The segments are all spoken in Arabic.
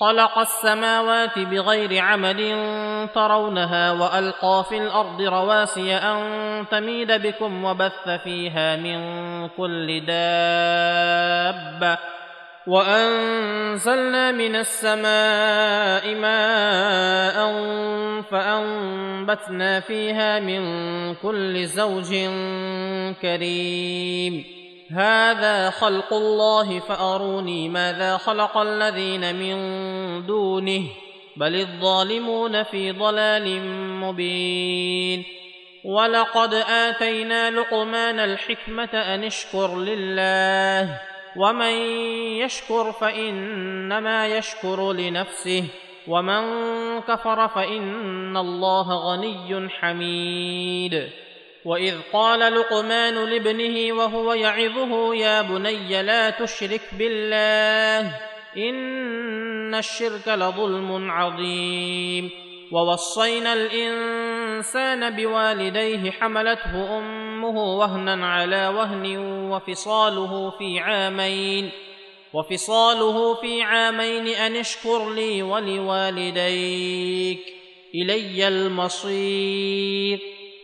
خلق السماوات بغير عمد ترونها وألقى في الأرض رواسي أن تميد بكم وبث فيها من كل دابه وأنزلنا من السماء ماء فأنبتنا فيها من كل زوج كريم هذا خلق الله فاروني ماذا خلق الذين من دونه بل الظالمون في ضلال مبين. ولقد اتينا لقمان الحكمه ان اشكر لله ومن يشكر فانما يشكر لنفسه ومن كفر فان الله غني حميد. واذ قال لقمان لابنه وهو يعظه يا بني لا تشرك بالله ان الشرك لظلم عظيم ووصينا الانسان بوالديه حملته امه وهنا على وهن وفصاله في عامين وفصاله في عامين ان اشكر لي ولوالديك الي المصير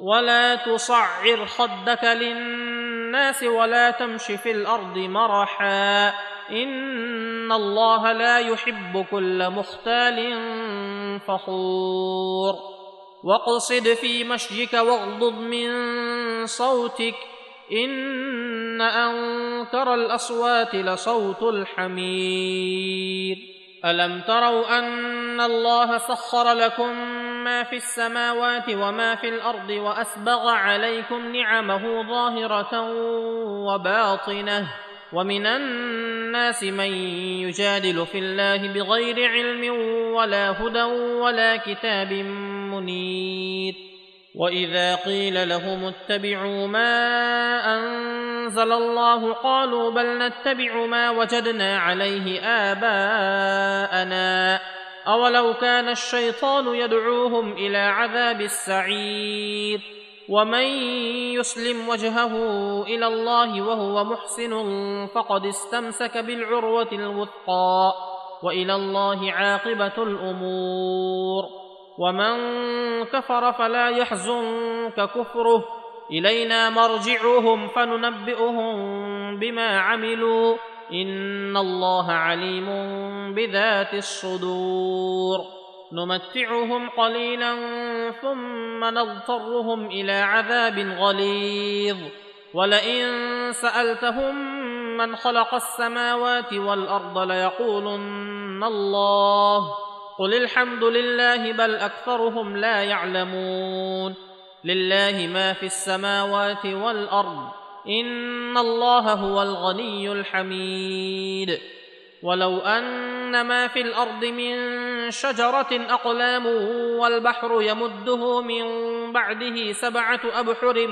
ولا تصعر خدك للناس ولا تمش في الأرض مرحا ان الله لا يحب كل مختال فخور واقصد في مشيك واغضض من صوتك ان انكر الاصوات لصوت الحمير الم تروا ان الله سخر لكم ما في السماوات وما في الأرض وأسبغ عليكم نعمه ظاهرة وباطنة ومن الناس من يجادل في الله بغير علم ولا هدى ولا كتاب منير وإذا قيل لهم اتبعوا ما أنزل الله قالوا بل نتبع ما وجدنا عليه آباءنا اولو كان الشيطان يدعوهم إلى عذاب السعير ومن يسلم وجهه إلى الله وهو محسن فقد استمسك بالعروه الوثقى والى الله عاقبه الأمور ومن كفر فلا يحزنك كفره الينا مرجعهم فننبئهم بما عملوا ان الله عليم بذات الصدور نمتعهم قليلا ثم نضطرهم إلى عذاب غليظ ولئن سالتهم من خلق السماوات والارض ليقولن الله قل الحمد لله بل اكثرهم لا يعلمون لله ما في السماوات والارض ان الله هو الغني الحميد. ولو ان ما في الأرض من شجره اقلام والبحر يمده من بعده سبعه ابحر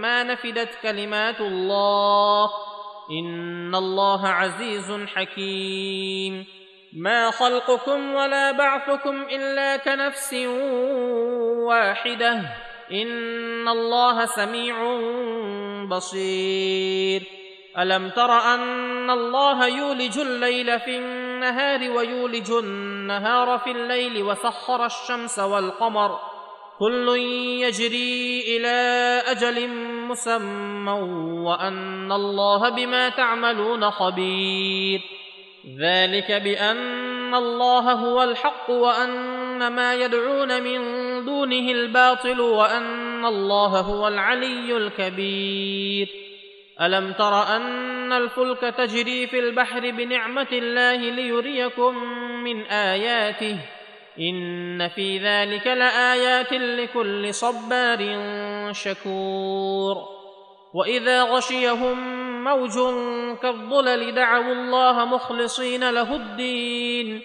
ما نفدت كلمات الله. ان الله عزيز حكيم. ما خلقكم ولا بعثكم الا كنفس واحدة. ان الله سميع بصير ألم تر أن الله يولج الليل في النهار ويولج النهار في الليل وسخر الشمس والقمر. كل يجري إلى أجل مسمى وأن الله بما تعملون خبير. ذلك بأن الله هو الحق وأن ما يدعون من دونه الباطل وأن الله هو العلي الكبير. ألم تر أن الفلك تجري في البحر بنعمة الله ليريكم من آياته؟ إن في ذلك لآيات لكل صبار شكور. وإذا غشيهم موج كالظلل دعوا الله مخلصين له الدين.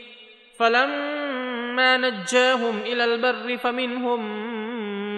فلما نجاهم إلى البر فمنهم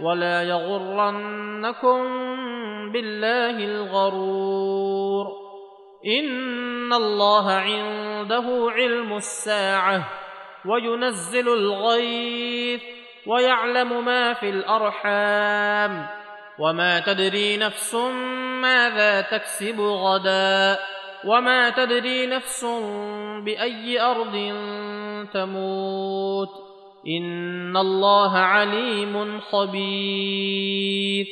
ولا يغرنكم بالله الغرور. إن الله عنده علم الساعة وينزل الغيث ويعلم ما في الأرحام. وما تدري نفس ماذا تكسب غدا. وما تدري نفس بأي أرض تموت. ان الله عليم خبير